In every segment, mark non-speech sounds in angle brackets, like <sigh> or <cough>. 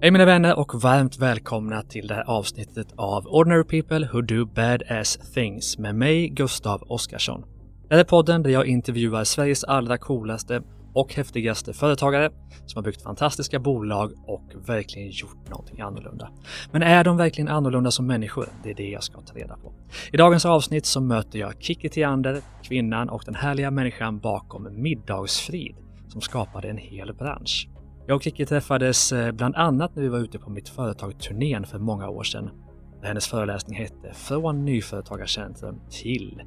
Hej mina vänner och varmt välkomna till det här avsnittet av Ordinary People Who Do Badass Things med mig, Gustav Oskarsson. Det här är podden där jag intervjuar Sveriges allra coolaste och häftigaste företagare som har byggt fantastiska bolag och verkligen gjort någonting annorlunda. Men är de verkligen annorlunda som människor? Det är det jag ska ta reda på. I dagens avsnitt så möter jag Kikki Theander, kvinnan och den härliga människan bakom Middagsfrid som skapade en hel bransch. Jag och Kikki träffades eh, bland annat när vi var ute på mitt företag Turnén för många år sedan. Där hennes föreläsning hette Från nyföretagarcentrum till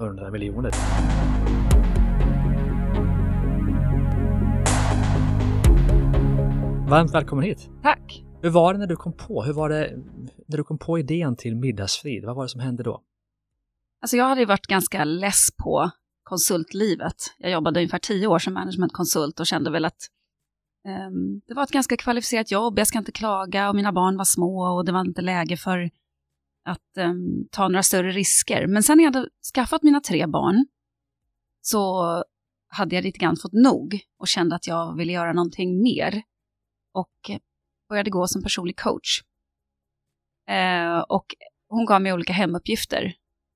100 miljoner. Varmt välkommen hit! Tack! Hur var det när du kom på? Hur var det när du kom på idén till Middagsfrid? Vad var det som hände då? Alltså jag hade varit ganska less på konsultlivet. Jag jobbade ungefär tio år som managementkonsult och kände väl att um, det var ett ganska kvalificerat jobb, jag ska inte klaga och mina barn var små och det var inte läge för att um, ta några större risker. Men sen när jag hade skaffat mina tre barn så hade jag lite grann fått nog och kände att jag ville göra någonting mer. Och började gå som personlig coach. Ehm, och hon gav mig olika hemuppgifter.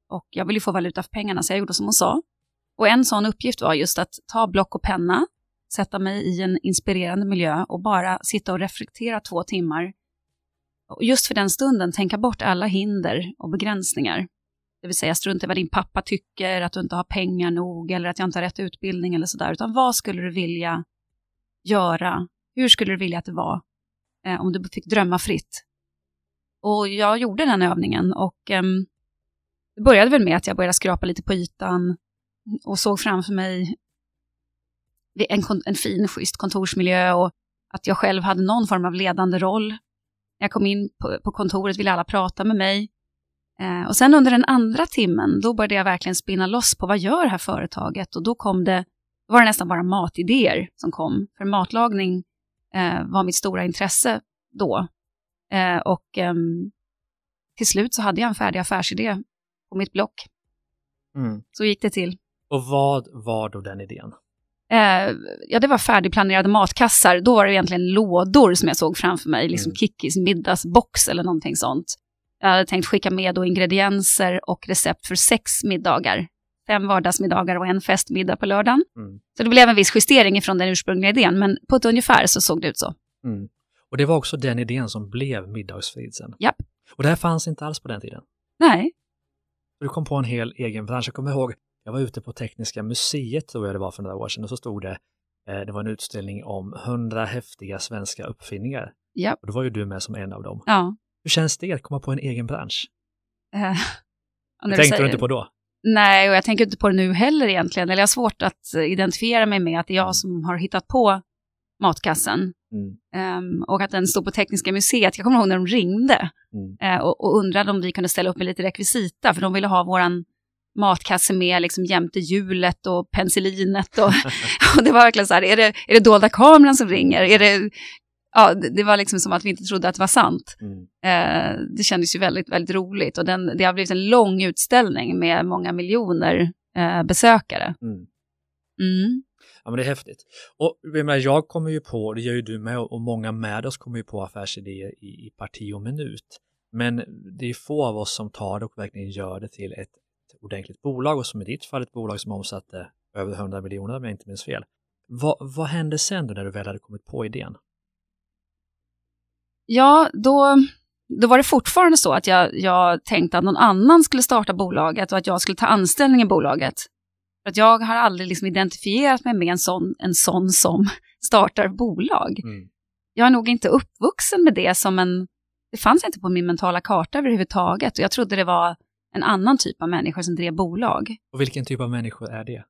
Och jag ville få valuta för pengarna så jag gjorde som hon sa. Och en sån uppgift var just att ta block och penna, sätta mig i en inspirerande miljö och bara sitta och reflektera två timmar. Och just för den stunden tänka bort alla hinder och begränsningar. Det vill säga strunta i vad din pappa tycker, att du inte har pengar nog eller att jag inte har rätt utbildning eller sådär. Utan vad skulle du vilja göra? Hur skulle du vilja att det var eh, om du fick drömma fritt? Och jag gjorde den övningen och eh, det började väl med att jag började skrapa lite på ytan och såg framför mig en, en fin, schysst kontorsmiljö och att jag själv hade någon form av ledande roll. När jag kom in på, på kontoret ville alla prata med mig. Eh, och sen under den andra timmen, då började jag verkligen spinna loss på vad gör det här företaget? Och då kom det, då var det nästan bara matidéer som kom. För matlagning eh, var mitt stora intresse då. Eh, och ehm, till slut så hade jag en färdig affärsidé på mitt block. Mm. Så gick det till. Och vad var då den idén? Eh, ja, det var färdigplanerade matkassar. Då var det egentligen lådor som jag såg framför mig, liksom Mm. Kikkis middagsbox eller någonting sånt. Jag hade tänkt skicka med då ingredienser och recept för sex middagar. Fem vardagsmiddagar och en festmiddag på lördagen. Mm. Så det blev en viss justering ifrån den ursprungliga idén, men på ett ungefär så såg det ut så. Mm. Och det var också den idén som blev Middagsfrid sen. Japp. Och det här fanns inte alls på den tiden. Nej, Du kom på en hel egen bransch. Jag kommer ihåg, jag var ute på Tekniska museet tror jag det var för några år sedan och så stod det, eh, det var en utställning om hundra häftiga svenska uppfinningar. Japp. Och då var ju du med som en av dem. ja. Hur känns det att komma på en egen bransch? Eh, <laughs> och Det tänkte du inte på då? Nej, och jag tänker inte på det nu heller egentligen. Eller jag har svårt att eh, identifiera mig med att det är jag som har hittat på matkassen. Mm. Ehm, och att den stod på Tekniska museet. Jag kommer ihåg när de ringde Mm. eh, och, och undrade om vi kunde ställa upp med lite rekvisita. För de ville ha våran matkasse med liksom jämte hjulet och penicillinet. Och, <laughs> och det var verkligen så här, är det, är det dolda kameran som ringer? Är det, ja, det, var liksom som att vi inte trodde att det var sant. Mm. Eh, det kändes ju väldigt, väldigt roligt. Och den, det har blivit en lång utställning med många miljoner eh, besökare. Mm. Mm. Ja, men det är häftigt. Och jag kommer ju på, det gör ju du med, och många med oss kommer ju på affärsidéer i, i parti och minut. Men det är få av oss som tar det och verkligen gör det till ett, ett ordentligt bolag och som i ditt fall ett bolag som omsatte över 100 miljoner om jag inte minns fel. Vad, vad hände sen då när du väl hade kommit på idén? Ja, då, då var det fortfarande så att jag, jag tänkte att någon annan skulle starta bolaget och att jag skulle ta anställning i bolaget. För att jag har aldrig liksom identifierat mig med en sån, en sån som startar bolag. Mm. Jag är nog inte uppvuxen med det som en... Det fanns inte på min mentala karta överhuvudtaget. Och jag trodde det var en annan typ av människor som drev bolag. Och vilken typ av människor är det?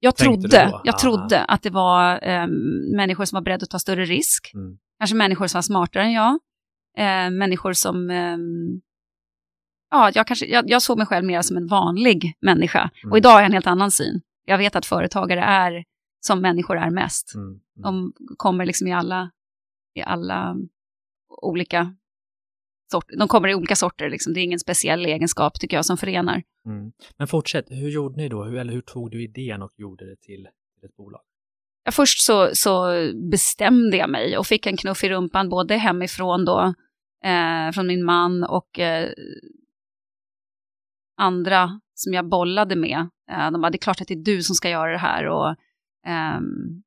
Jag Tänkte trodde, jag Ah. trodde att det var em, människor som var beredda att ta större risk. Mm. Kanske människor som var smartare än jag. Eh, människor som... ehm, ja, jag, kanske, jag, jag såg mig själv mer som en vanlig människa. Mm. Och idag har jag en helt annan syn. Jag vet att företagare är som människor är mest. Mm. De kommer liksom i alla, i alla olika sorter. De kommer i olika sorter, liksom. det är ingen speciell egenskap tycker jag som förenar. Mm. Men fortsätt, hur gjorde ni då? Hur, eller hur tog du idén och gjorde det till, till ett bolag? Ja, först så, så bestämde jag mig och fick en knuff i rumpan både hemifrån då, eh, från min man och eh, andra som jag bollade med. Eh, de bara, det är klart att det är du som ska göra det här. Och, ehm,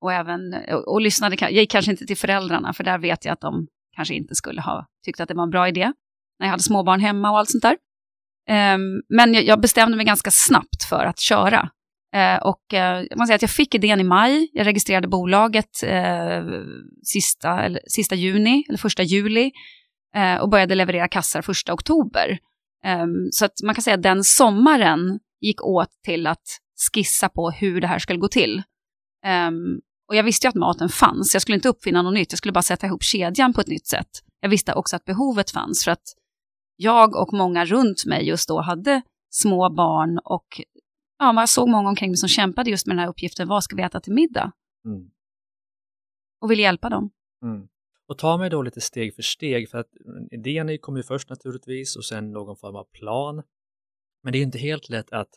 och även, och, och lyssnade, jag gick kanske inte till föräldrarna, för där vet jag att de kanske inte skulle ha tyckt att det var en bra idé, när jag hade småbarn hemma och allt sånt där. Um, men jag, jag, bestämde mig ganska snabbt för att köra. Uh, och uh, jag måste säga att jag fick idén i maj, jag registrerade bolaget uh, sista, eller, sista juni, eller första juli, och började leverera kassar första oktober. Um, så att man kan säga att den sommaren gick åt till att skissa på hur det här skulle gå till. Um, och jag visste ju att maten fanns, jag skulle inte uppfinna något nytt, jag skulle bara sätta ihop kedjan på ett nytt sätt. Jag visste också att behovet fanns, för att jag och många runt mig just då hade små barn och ja, man såg många omkring mig som kämpade just med den här uppgiften, vad ska vi äta till middag? Mm. Och ville hjälpa dem. Mm. Och ta mig då lite steg för steg, för att idén kom ju först naturligtvis och sen någon form av plan. Men det är inte helt lätt att,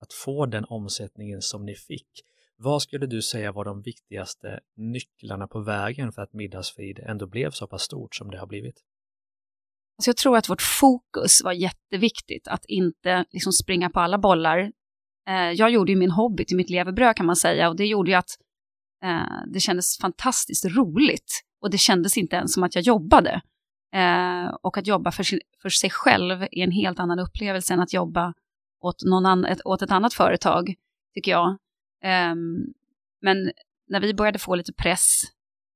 att få den omsättningen som ni fick. Vad skulle du säga var de viktigaste nycklarna på vägen för att Middagsfrid ändå blev så pass stort som det har blivit? Alltså jag tror att vårt fokus var jätteviktigt, att inte liksom springa på alla bollar. Eh, jag gjorde ju min hobby till mitt levebröd kan man säga och det gjorde ju att eh, det kändes fantastiskt roligt och det kändes inte ens som att jag jobbade. Eh, och att jobba för, sin, för sig själv är en helt annan upplevelse än att jobba åt, någon an, åt ett annat företag, tycker jag. Eh, men när vi började få lite press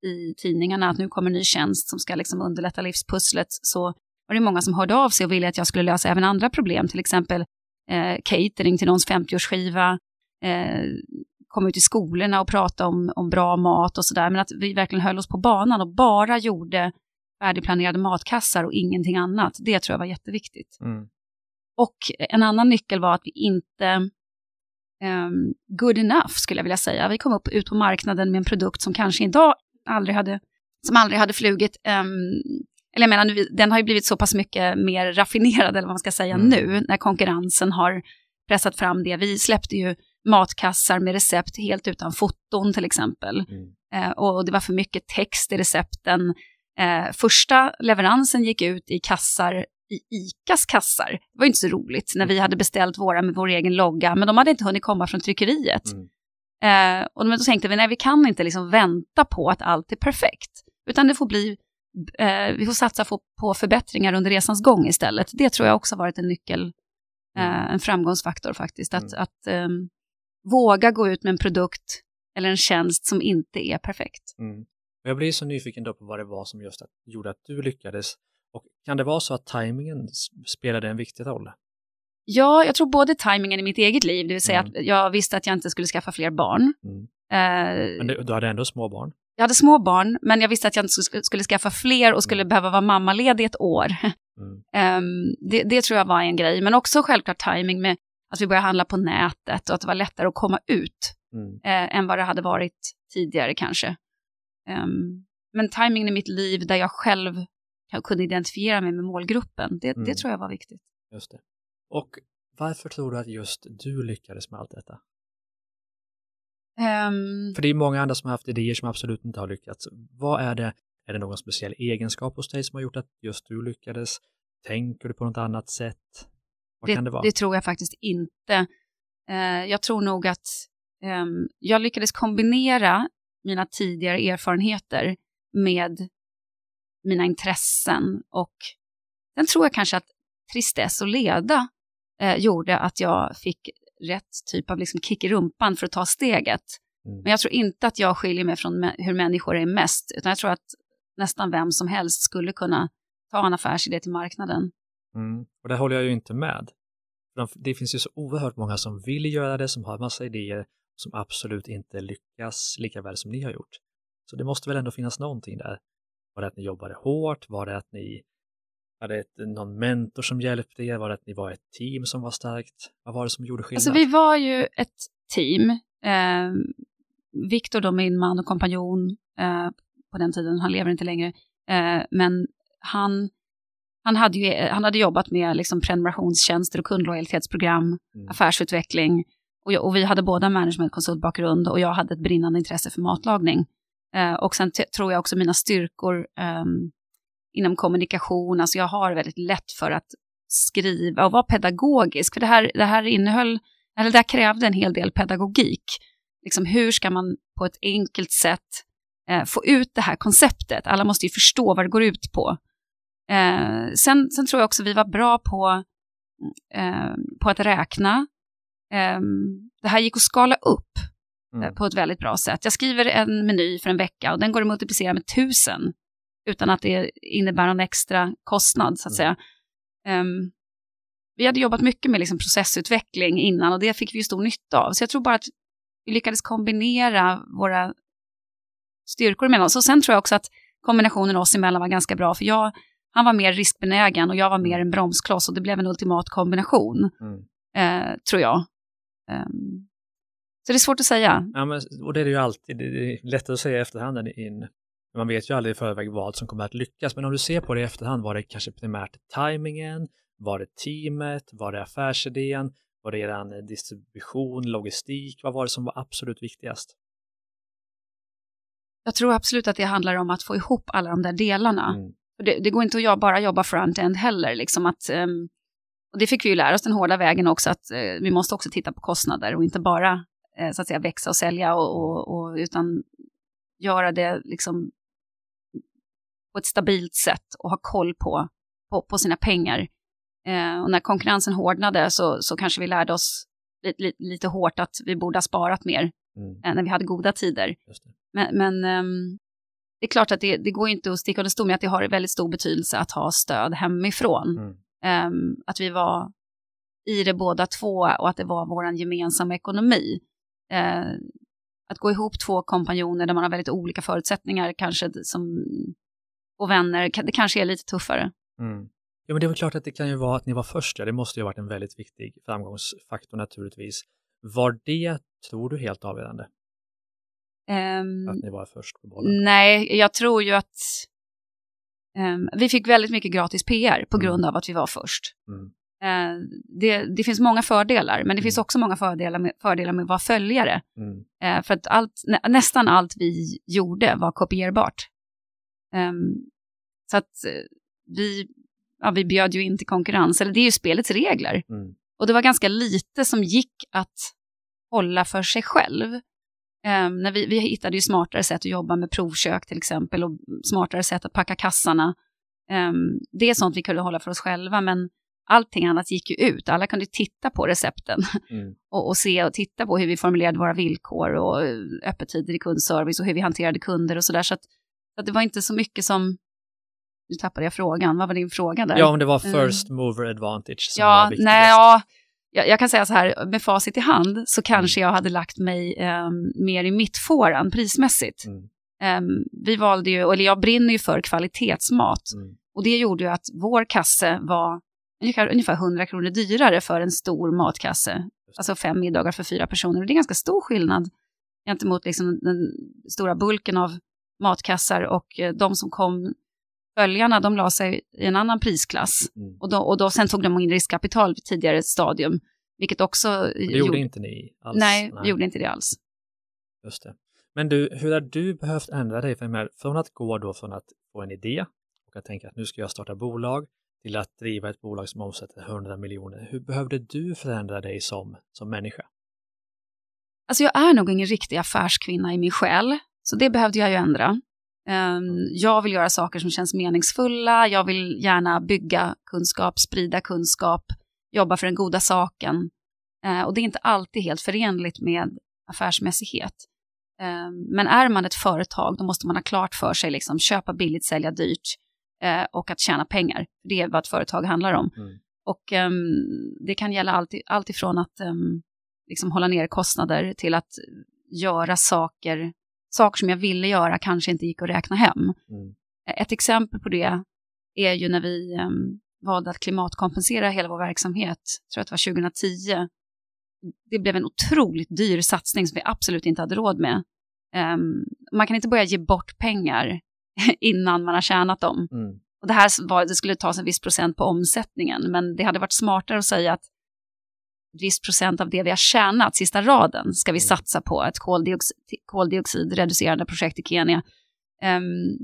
i tidningarna att nu kommer en ny tjänst som ska liksom underlätta livspusslet så var det många som hörde av sig och ville att jag skulle lösa även andra problem, till exempel eh, catering till någons 50-årsskiva, eh, komma ut i skolorna och prata om, om bra mat och sådär, men att vi verkligen höll oss på banan och bara gjorde färdigplanerade matkassar och ingenting annat. Det tror jag var jätteviktigt. Mm. Och en annan nyckel var att vi inte um, good enough skulle jag vilja säga. Vi kom upp ut på marknaden med en produkt som kanske idag aldrig hade, som aldrig hade flugit. Um, eller jag menar, den har ju blivit så pass mycket mer raffinerad, eller vad man ska säga mm. nu, när konkurrensen har pressat fram det. Vi släppte ju matkassar med recept helt utan foton till exempel. Mm. Eh, och det var för mycket text i recepten. Eh, första leveransen gick ut i kassar i ICAs kassar. Det var inte så roligt när vi hade beställt våra med vår egen logga, men de hade inte hunnit komma från tryckeriet. Mm. Eh, och då tänkte vi, nej vi kan inte liksom vänta på att allt är perfekt, utan det får bli, eh, vi får satsa på, förbättringar under resans gång istället. Det tror jag också varit en nyckel, mm. eh, en framgångsfaktor faktiskt, att, mm. att ehm, våga gå ut med en produkt eller en tjänst som inte är perfekt. Mm. Jag blir så nyfiken då på vad det var som just att, gjorde att du lyckades. Och kan det vara så att tajmingen spelade en viktig roll? Ja, jag tror både tajmingen i mitt eget liv, det vill säga mm. att jag visste att jag inte skulle skaffa fler barn. Mm. Eh, men du, du hade ändå små barn? Jag hade små barn, men jag visste att jag inte skulle, skaffa fler och skulle mm. behöva vara mammaledig ett år. Mm. um, <laughs> det, det, tror jag var en grej, men också självklart tajming med att vi började handla på nätet och att det var lättare att komma ut mm. eh, än vad det hade varit tidigare kanske. Um, men tajmingen i mitt liv där jag själv kunde identifiera mig med målgruppen, det, mm. det tror jag var viktigt. Just det. Och varför tror du att just du lyckades med allt detta? Um, För det är många andra som har haft idéer som absolut inte har lyckats. Vad är det? Är det någon speciell egenskap hos dig som har gjort att just du lyckades? Tänker du på något annat sätt? Vad det, kan det vara? Det tror jag faktiskt inte. Uh, jag tror nog att um, jag lyckades kombinera mina tidigare erfarenheter med mina intressen och sen tror jag kanske att tristess och leda eh, gjorde att jag fick rätt typ av liksom kick i rumpan för att ta steget. Mm. Men jag tror inte att jag skiljer mig från hur människor är mest, utan jag tror att nästan vem som helst skulle kunna ta en affärsidé till marknaden. Mm. Och det håller jag ju inte med. Det finns ju så oerhört många som vill göra det, som har massa idéer, som absolut inte lyckas lika väl som ni har gjort. Så det måste väl ändå finnas någonting där. Var det att ni jobbade hårt? Var det att ni hade ett, någon mentor som hjälpte er? Var det att ni var ett team som var starkt? Vad var det som gjorde skillnad? Alltså vi var ju ett team. Eh, Viktor då, min man och kompanjon eh, på den tiden, han lever inte längre, eh, men han, han, hade ju, han hade jobbat med liksom prenumerationstjänster och kundlojalitetsprogram, mm. affärsutveckling Och, jag, och vi hade båda managementkonsultbakgrund och jag hade ett brinnande intresse för matlagning. Eh, och sen tror jag också mina styrkor eh, inom kommunikation, alltså jag har väldigt lätt för att skriva och vara pedagogisk. För det här, det här innehöll, eller det här krävde en hel del pedagogik. Liksom hur ska man på ett enkelt sätt eh, få ut det här konceptet? Alla måste ju förstå vad det går ut på. Eh, sen, sen tror jag också vi var bra på, eh, på att räkna. Eh, det här gick att skala upp mm. Eh, på ett väldigt bra sätt. Jag skriver en meny för en vecka och den går att multiplicera med tusen utan att det innebär någon extra kostnad så att mm. säga. Um, vi hade jobbat mycket med liksom processutveckling innan och det fick vi ju stor nytta av. Så jag tror bara att vi lyckades kombinera våra styrkor emellan. Så sen tror jag också att kombinationen oss emellan var ganska bra, för jag, han var mer riskbenägen och jag var mer en bromskloss och det blev en ultimat kombination, mm. eh, tror jag. Um, så det är svårt att säga. Ja, men, och det är det ju alltid. Det är lättare att säga i efterhand än in. Man vet ju aldrig i förväg vad som kommer att lyckas, men om du ser på det i efterhand, var det kanske primärt tajmingen, var det teamet, var det affärsidén, var det er distribution, logistik, vad var det som var absolut viktigast? Jag tror absolut att det handlar om att få ihop alla de där delarna. Mm. Det, det, går inte att bara jobba front-end heller, liksom att um, och det fick vi ju lära oss den hårda vägen också, att uh, vi måste också titta på kostnader och inte bara så att säga växa och sälja, och, och, och, utan göra det liksom på ett stabilt sätt och ha koll på, på, på sina pengar. Uh, och när konkurrensen hårdnade så, så kanske vi lärde oss lite, lite, lite hårt att vi borde ha sparat mer mm. när vi hade goda tider. Men, men um, det är klart att det, det går inte att sticka under stol med att det har väldigt stor betydelse att ha stöd hemifrån. Mm. Um, att vi var i det båda två och att det var vår gemensamma ekonomi. Uh, att gå ihop två kompanjoner där man har väldigt olika förutsättningar kanske som, och vänner, det kanske är lite tuffare. Mm. Ja, men det är väl klart att det kan ju vara att ni var först, ja, det måste ju ha varit en väldigt viktig framgångsfaktor naturligtvis. Var det, tror du, helt avgörande? Um, att ni var först på bollen? Nej, jag tror ju att um, vi fick väldigt mycket gratis PR på mm. grund av att vi var först. Mm. Uh, det, det, finns många fördelar, men det mm. finns också många fördelar med, fördelar med att vara följare. Uh, för att allt, nä, nästan allt vi gjorde var kopierbart. Um, så att uh, vi, ja, vi bjöd ju in till konkurrens, eller det är ju spelets regler. Mm. Och det var ganska lite som gick att hålla för sig själv. Um, när vi, vi hittade ju smartare sätt att jobba med provkök till exempel och smartare sätt att packa kassarna. Um, det är sånt vi kunde hålla för oss själva, men allting annat gick ju ut. Alla kunde titta på recepten mm. <laughs> och, och, se och titta på hur vi formulerade våra villkor och eh, öppettider i kundservice och hur vi hanterade kunder och sådär. Så, att, så att det var inte så mycket som nu tappade jag frågan. Vad var din fråga där? Ja, om det var mm. first mover advantage som ja, var viktigast. Nej, ja, jag, jag, kan säga så här, med facit i hand så kanske mm. jag hade lagt mig um, mer i mittfåran prismässigt. Mm. Um, vi valde ju, eller jag brinner ju för kvalitetsmat. Mm. Och det gjorde ju att vår kasse var ungefär, ungefär 100 kronor dyrare för en stor matkasse. Alltså fem middagar för fyra personer. Och det är ganska stor skillnad gentemot liksom den stora bulken av matkassar och eh, de som kom följarna de la sig i en annan prisklass. Mm. Och, då, och då sen tog de in riskkapital vid tidigare stadium. Vilket också... Det gjorde, gjorde inte ni alls? Nej, nej, gjorde inte det alls. Just det. Men du, hur har du behövt ändra dig för från att gå då från att få en idé och att tänka att nu ska jag starta bolag till att driva ett bolag som omsätter 100 miljoner. Hur behövde du förändra dig som, som människa? Alltså jag är nog ingen riktig affärskvinna i min själ, så det behövde jag ju ändra. Ehm, jag vill göra saker som känns meningsfulla, jag vill gärna bygga kunskap, sprida kunskap, jobba för den goda saken. Ehm, och det är inte alltid helt förenligt med affärsmässighet. Ehm, men är man ett företag, då måste man ha klart för sig, liksom, köpa billigt, sälja dyrt uh, och att tjäna pengar. Det är vad ett företag handlar om. Mm. Och um, det kan gälla allt, allt ifrån att liksom hålla ner kostnader till att göra saker saker som jag ville göra kanske inte gick att räkna hem. Mm. Ett exempel på det är ju när vi um, valde att klimatkompensera hela vår verksamhet, jag tror att det var 2010. Det blev en otroligt dyr satsning som vi absolut inte hade råd med. Um, man kan inte börja ge bort pengar <laughs> innan man har tjänat dem. Mm. Och det här var, det skulle tas en viss procent på omsättningen, men det hade varit smartare att säga att viss procent av det vi har tjänat, sista raden, ska vi Mm. satsa på ett koldioxid, koldioxidreducerande projekt i Kenya. Ehm,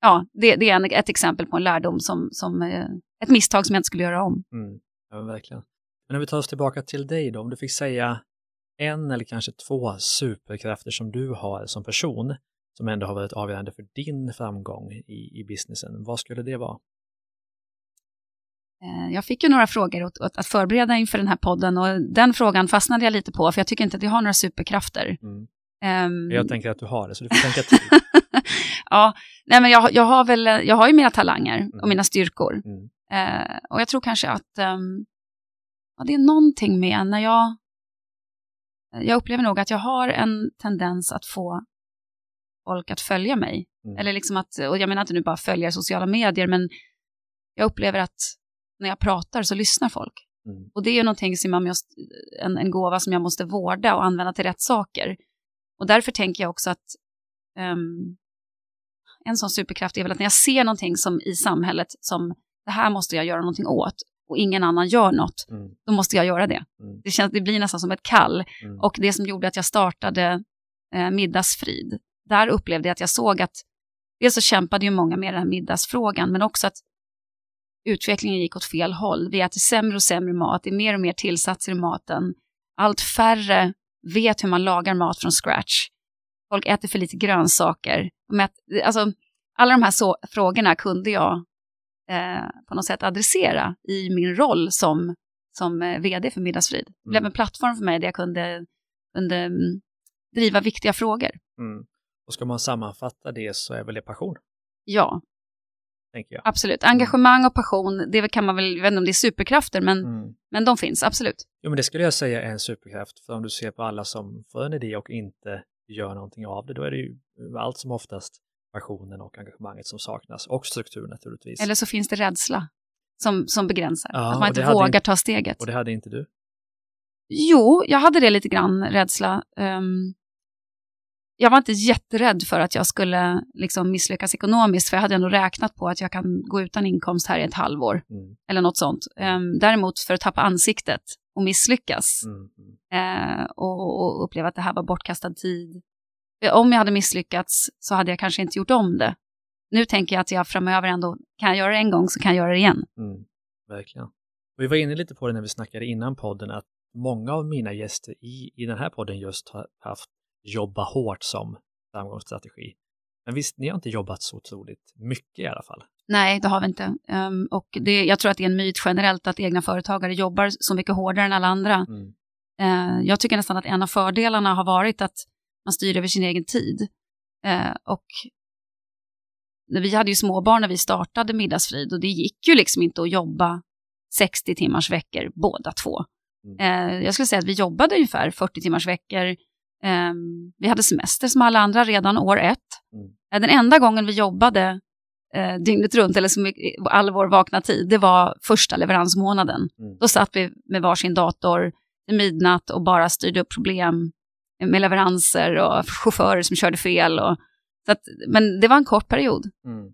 ja, det, det är ett exempel på en lärdom som, som eh, ett misstag som jag inte skulle göra om. Mm. Ja, men verkligen. Men om vi tar oss tillbaka till dig då, om du fick säga en eller kanske två superkrafter som du har som person, som ändå har varit avgörande för din framgång i, i businessen, vad skulle det vara? Eh, Jag fick ju några frågor åt, åt att förbereda inför den här podden och den frågan fastnade jag lite på för jag tycker inte att jag har några superkrafter. Mm. Ehm, Jag tänker att du har det, så du får tänka till. <laughs> ja, nej men jag, jag har väl, jag har ju mina talanger och Mm. mina styrkor. Mm. Eh, och jag tror kanske att ehm, ja, det är någonting med när jag, jag upplever nog att jag har en tendens att få folk att följa mig. Mm. Eller liksom att, och jag menar inte nu bara följa sociala medier, men jag upplever att när jag pratar så lyssnar folk. Mm. Och det är ju någonting som jag måste, en, en gåva som jag måste vårda och använda till rätt saker. Och därför tänker jag också att ehm, en sån superkraft är väl att när jag ser någonting som i samhället som det här måste jag göra någonting åt och ingen annan gör något, Mm. då måste jag göra det. Mm. Det, känns, det blir nästan som ett kall. Mm. Och det som gjorde att jag startade eh, Middagsfrid, där upplevde jag att jag såg att dels så kämpade ju många med den här middagsfrågan, men också att utvecklingen gick åt fel håll. Vi äter sämre och sämre mat, det är mer och mer tillsatser i maten. Allt färre vet hur man lagar mat från scratch. Folk äter för lite grönsaker. Alltså, alla de här så, frågorna kunde jag eh, på något sätt adressera i min roll som, som eh, vd för Middagsfrid. Det blev Mm. en plattform för mig där jag kunde, kunde mm, driva viktiga frågor. Mm. Och ska man sammanfatta det så är väl det passion, Ja, tänker jag. absolut. Engagemang och passion, det kan man väl, jag vet inte om det är superkrafter, men, Mm. men de finns absolut. Jo, men det skulle jag säga är en superkraft. För om du ser på alla som får en idé och inte gör någonting av det, då är det ju allt som oftast passionen och engagemanget som saknas. Och struktur naturligtvis. Eller så finns det rädsla som, som begränsar. Ja, att man inte vågar inte- ta steget. Och det hade inte du. Jo, jag hade det lite grann, rädsla. Ehm, jag var inte jätterädd för att jag skulle liksom misslyckas ekonomiskt, för jag hade ändå räknat på att jag kan gå utan inkomst här i ett halvår, Mm. eller något sånt. Ehm, däremot för att tappa ansiktet och misslyckas Mm. Eh, och, och uppleva att det här var bortkastad tid. Eh, Om jag hade misslyckats så hade jag kanske inte gjort om det. Nu tänker jag att jag framöver ändå, kan jag göra det en gång så kan jag göra det igen. Mm. Verkligen. Och vi var inne lite på det när vi snackade innan podden, att många av mina gäster i, i den här podden just har haft jobba hårt som framgångsstrategi. Men visst, ni har inte jobbat så otroligt mycket i alla fall. Nej, det har vi inte. Ehm, och det, jag tror att det är en myt generellt att egna företagare jobbar så mycket hårdare än alla andra. Mm. Eh, jag tycker nästan att en av fördelarna har varit att man styr över sin egen tid. Eh, och vi hade ju småbarn när vi startade Middagsfrid och det gick ju liksom inte att jobba 60 timmars veckor båda två. Mm. Eh, jag skulle säga att vi jobbade ungefär 40 timmars veckor. Ehm, vi hade semester som alla andra redan år ett. Mm. Eh, den enda gången vi jobbade eh, dygnet runt, eller så mycket, all vår vakna tid, det var första leveransmånaden. Mm. Då satt vi med varsin dator till midnatt och bara styrde upp problem med leveranser och chaufförer som körde fel. Och, så att, men det var en kort period. Mm.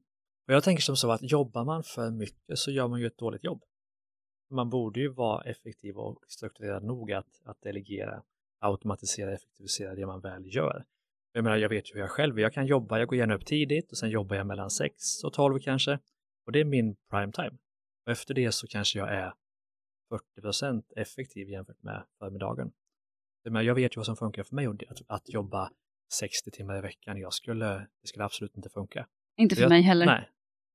Och jag tänker som så att jobbar man för mycket så gör man ju ett dåligt jobb. Man borde ju vara effektiv och strukturerad nog att, att delegera, automatisera, effektivisera det man väl gör. Jag menar, jag vet ju hur jag själv är. Jag kan jobba, jag går gärna upp tidigt och sen jobbar jag mellan 6 och 12 kanske. Och det är min prime time. Och efter det så kanske jag är 40% effektiv jämfört med förmiddagen. Jag, menar, jag vet ju vad som funkar för mig och att, att jobba 60 timmar i veckan, jag skulle, det skulle absolut inte funka. Inte för Jag- mig heller. Nej.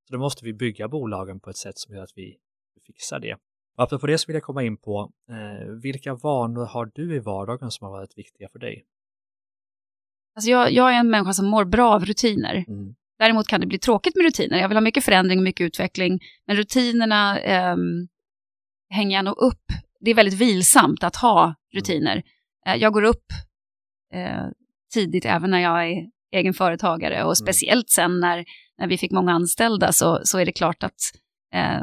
Så då måste vi bygga bolagen på ett sätt som gör att vi fixar det. Apropå det så vill jag komma in på, eh, vilka vanor har du i vardagen som har varit viktiga för dig? Alltså jag, jag är en människa som mår bra av rutiner. Mm. Däremot kan det bli tråkigt med rutiner. Jag vill ha mycket förändring och mycket utveckling. Men rutinerna ehm, hänger jag nog upp. Det är väldigt vilsamt att ha rutiner. Eh, jag går upp eh, tidigt även när jag är egen företagare och speciellt sen när, när vi fick många anställda så, så är det klart att eh,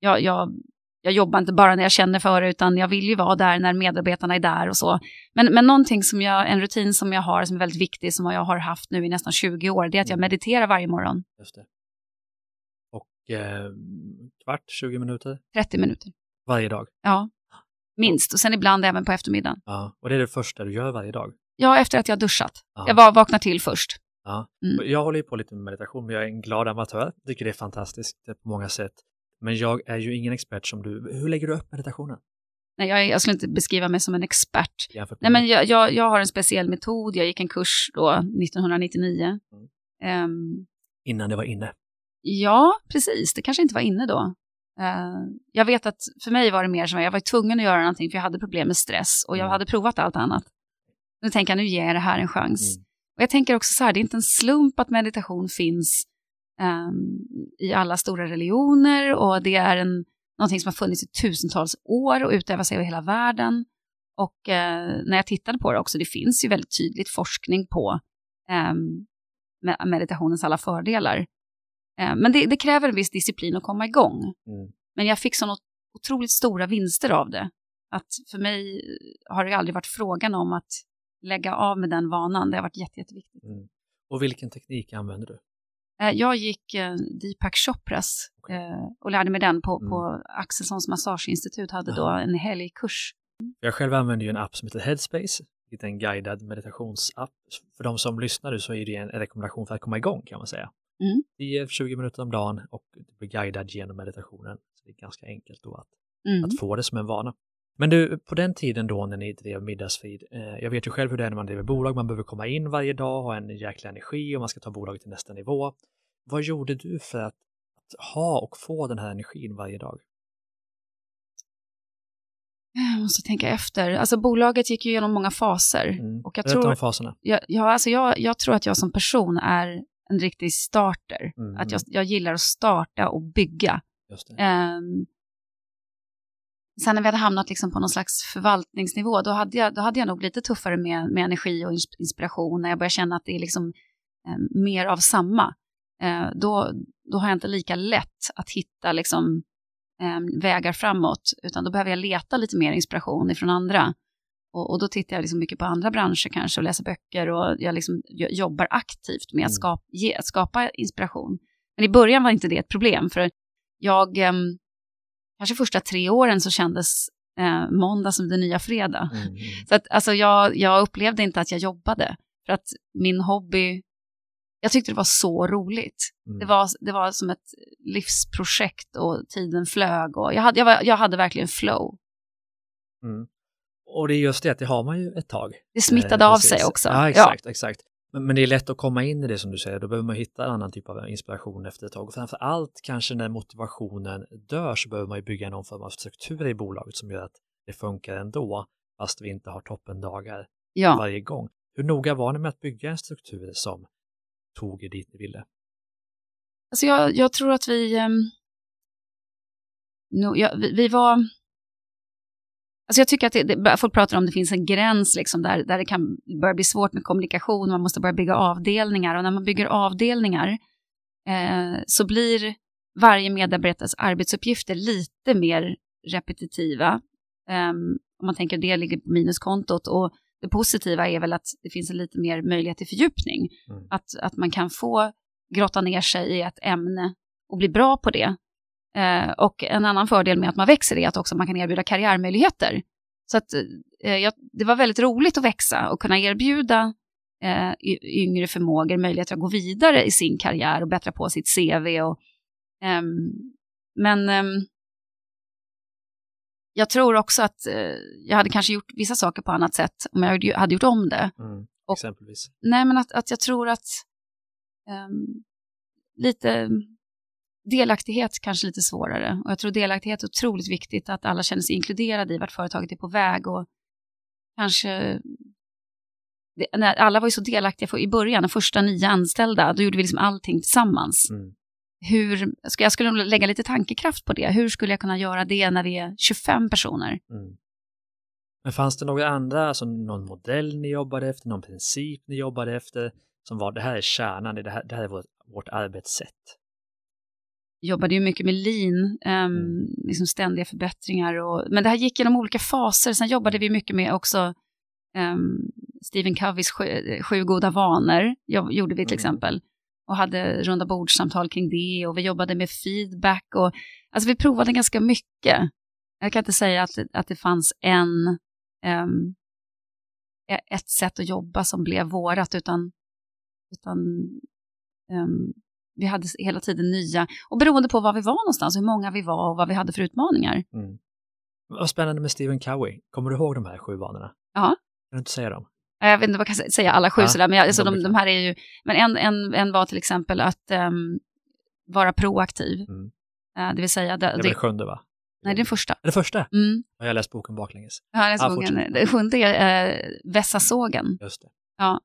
jag, jag, jag jobbar inte bara när jag känner för det utan jag vill ju vara där när medarbetarna är där och så. Men, men någonting som jag, en rutin som jag har som är väldigt viktig som jag har haft nu i nästan 20 år det är att jag Mm. mediterar varje morgon, Just det. Och eh, kvart, 20 minuter 30 minuter. varje dag. Ja, minst. Och sen ibland även på eftermiddagen. Ja, och det är det första du gör varje dag? Ja, efter att jag har duschat. Ja. Jag vaknar till först. Ja. Mm. Jag håller ju på lite med meditation, men jag är en glad amatör. Tycker det är fantastiskt eh, på många sätt. Men jag är ju ingen expert som du. Hur lägger du upp meditationen? Nej, jag, jag skulle inte beskriva mig som en expert. Nej, men jag, jag, jag har en speciell metod. Jag gick en kurs då 1999. Ehm, innan det var inne? ja, precis. Det kanske inte var inne då. Eh, jag vet att för mig var det mer som att jag var tvungen att göra någonting för jag hade problem med stress och jag Mm. hade provat allt annat. Nu tänker jag, nu ger jag det här en chans. Mm. Och jag tänker också så här, det är inte en slump att meditation finns ehm, i alla stora religioner och det är en, någonting som har funnits i tusentals år och utövas över hela världen. Och eh, när jag tittade på det också, det finns ju väldigt tydligt forskning på med- meditationens alla fördelar. Eh, men det, det kräver en viss disciplin att komma igång. Mm. Men jag fick så otroligt stora vinster av det. Att för mig har det aldrig varit frågan om att lägga av med den vanan. Det har varit jätte, jätteviktigt. Mm. Och vilken teknik använder du? Eh, Jag gick eh, Deepak Chopras eh, och lärde mig den på, Mm. på Axelssons massageinstitut, hade då en helgkurs. Jag själv använder ju en app som heter Headspace, vilket är en guidad meditationsapp. För de som lyssnar nu så är det en rekommendation för att komma igång kan man säga. Mm. 10-20 minuter om dagen och du blir guidad genom meditationen. Så det är ganska enkelt då att, Mm. att få det som en vana. Men du, på den tiden då när ni drev middagsfeed, eh, jag vet ju själv hur det är när man driver bolag, man behöver komma in varje dag, ha en jäkla energi och man ska ta bolaget till nästa nivå. Vad gjorde du för att, att ha och få den här energin varje dag? Jag måste tänka efter. Alltså bolaget gick ju igenom många faser. Mm. Och jag Berätta tror, om faserna. jag, ja, alltså jag, jag tror att jag som person är en riktig starter. Mm, Att jag, jag gillar att starta och bygga. Ehm, sen när vi hade hamnat liksom på någon slags förvaltningsnivå, då hade jag, då hade jag nog lite tuffare med, med energi och ins- inspiration. När jag började känna att det är liksom, eh, mer av samma. Eh, då, då har jag inte lika lätt att hitta liksom, eh, vägar framåt, utan då behöver jag leta lite mer inspiration ifrån andra. Och, och då tittar jag liksom mycket på andra branscher kanske och läser böcker och jag liksom jo- jobbar aktivt med att, Mm. skapa, ge, skapa inspiration. Men i början var inte det ett problem, för jag, ehm, kanske första tre åren så kändes eh, måndag som den nya fredag. Mm. Så att, alltså, jag, jag upplevde inte att jag jobbade, för att min hobby, jag tyckte det var så roligt. Mm. Det, var, det var som ett livsprojekt och tiden flög och jag hade, jag var, jag hade verkligen flow. Mm. Och det är just det att det har man ju ett tag. Det smittade Eh, av sig också. Ja, exakt, exakt. Men, det är lätt att komma in i det som du säger, då behöver man hitta en annan typ av inspiration efter ett tag. Och framför allt kanske när motivationen dör så behöver man ju bygga någon form av struktur i bolaget som gör att det funkar ändå, fast vi inte har toppendagar Ja. varje gång. Hur noga var ni med att bygga en struktur som tog er dit ni ville? Alltså jag, jag tror att vi, ehm, no, ja, vi, vi var... Alltså jag tycker att det, det, folk pratar om det finns en gräns liksom där, där det kan börja bli svårt med kommunikation, man måste börja bygga avdelningar och när man bygger avdelningar eh, så blir varje medarbetares arbetsuppgifter lite mer repetitiva. Ehm, om man tänker det ligger på minuskontot och det positiva är väl att det finns en lite mer möjlighet till fördjupning. Mm. Att, att man kan få grotta ner sig i ett ämne och bli bra på det. Eh, och en annan fördel med att man växer är att också man kan erbjuda karriärmöjligheter. Så att, eh, jag, det var väldigt roligt att växa och kunna erbjuda eh, yngre förmågor möjligheter att gå vidare i sin karriär och bättra på sitt CV. Och, ehm, men ehm, jag tror också att eh, jag hade kanske gjort vissa saker på annat sätt om jag hade- hade gjort om det. Mm. Och- Exempelvis. Nej, men att, att jag tror att ehm, lite delaktighet kanske lite svårare. Och jag tror delaktighet är otroligt viktigt, att alla känner sig inkluderade i vart företaget är på väg och kanske det, när alla var ju så delaktiga för, i början, de första nio anställda, då gjorde vi liksom allting tillsammans. Mm. Hur, jag skulle nog lägga lite tankekraft på det. Hur skulle jag kunna göra det när vi är 25 personer? Mm. Men fanns det några andra, alltså någon modell ni jobbade efter, någon princip ni jobbade efter som var det här är kärnan, det här, det här är vårt, vårt arbetssätt? Jobbade ju mycket med lean, Mm. liksom ständiga förbättringar. Och, men det här gick genom olika faser. Sen jobbade vi mycket med också ehm, Stephen Coveys sju, sju goda vanor, jo- gjorde vi till Mm. exempel. Och hade runda bordssamtal kring det och vi jobbade med feedback. Och, alltså vi provade ganska mycket. Jag kan inte säga att, att det fanns en, um, ett sätt att jobba som blev vårat, utan, utan um, vi hade hela tiden nya, och beroende på var vi var någonstans, hur många vi var och vad vi hade för utmaningar. Mm. Vad spännande med Stephen Covey. Kommer du ihåg de här sju vanorna? Ja. Kan du inte säga dem? Jag vet inte vad jag kan säga alla sju Ja, sådär, men jag, alltså, de de, är de här är ju, men en, en, en var till exempel att um, vara proaktiv. Mm. Uh, det vill säga, det, Det väl det, sjunde va? nej det är den första. Är det första? Mm. Jag har läst boken baklänges. Ja, den Ja, sågen. fortsätt. det sjunde är uh, vässa sågen. Just det. Eh,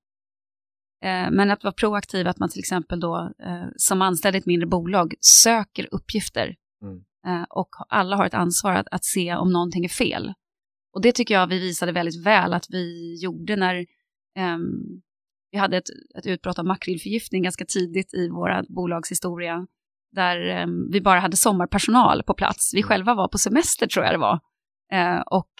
Men att vara proaktiv, att man till exempel då eh, som anställd i ett mindre bolag söker uppgifter Mm. Eh, och alla har ett ansvar att, att se om någonting är fel. Och det tycker jag vi visade väldigt väl att vi gjorde när ehm, vi hade ett, ett utbrott av makrillförgiftning ganska tidigt i våra bolagshistoria där ehm, vi bara hade sommarpersonal på plats. Vi själva var på semester tror jag det var. Eh, och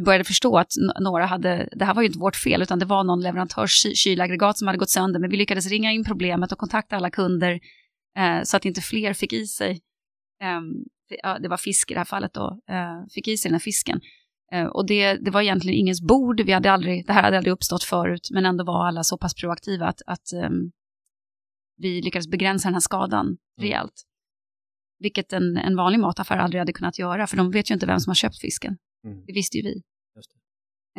började förstå att några hade, det här var ju inte vårt fel, utan det var någon leverantörs ky- kylaggregat som hade gått sönder, men vi lyckades ringa in problemet och kontakta alla kunder eh, så att inte fler fick i sig, ja, det var fisk i det här fallet då, eh, fick i sig den här fisken. Eh, och det, det var egentligen ingens bord, vi hade aldrig, det här hade aldrig uppstått förut, men ändå var alla så pass proaktiva att, att ehm, vi lyckades begränsa den här skadan rejält. Vilket en, en vanlig mataffär aldrig hade kunnat göra, för de vet ju inte vem som har köpt fisken. Mm. Det visste ju vi.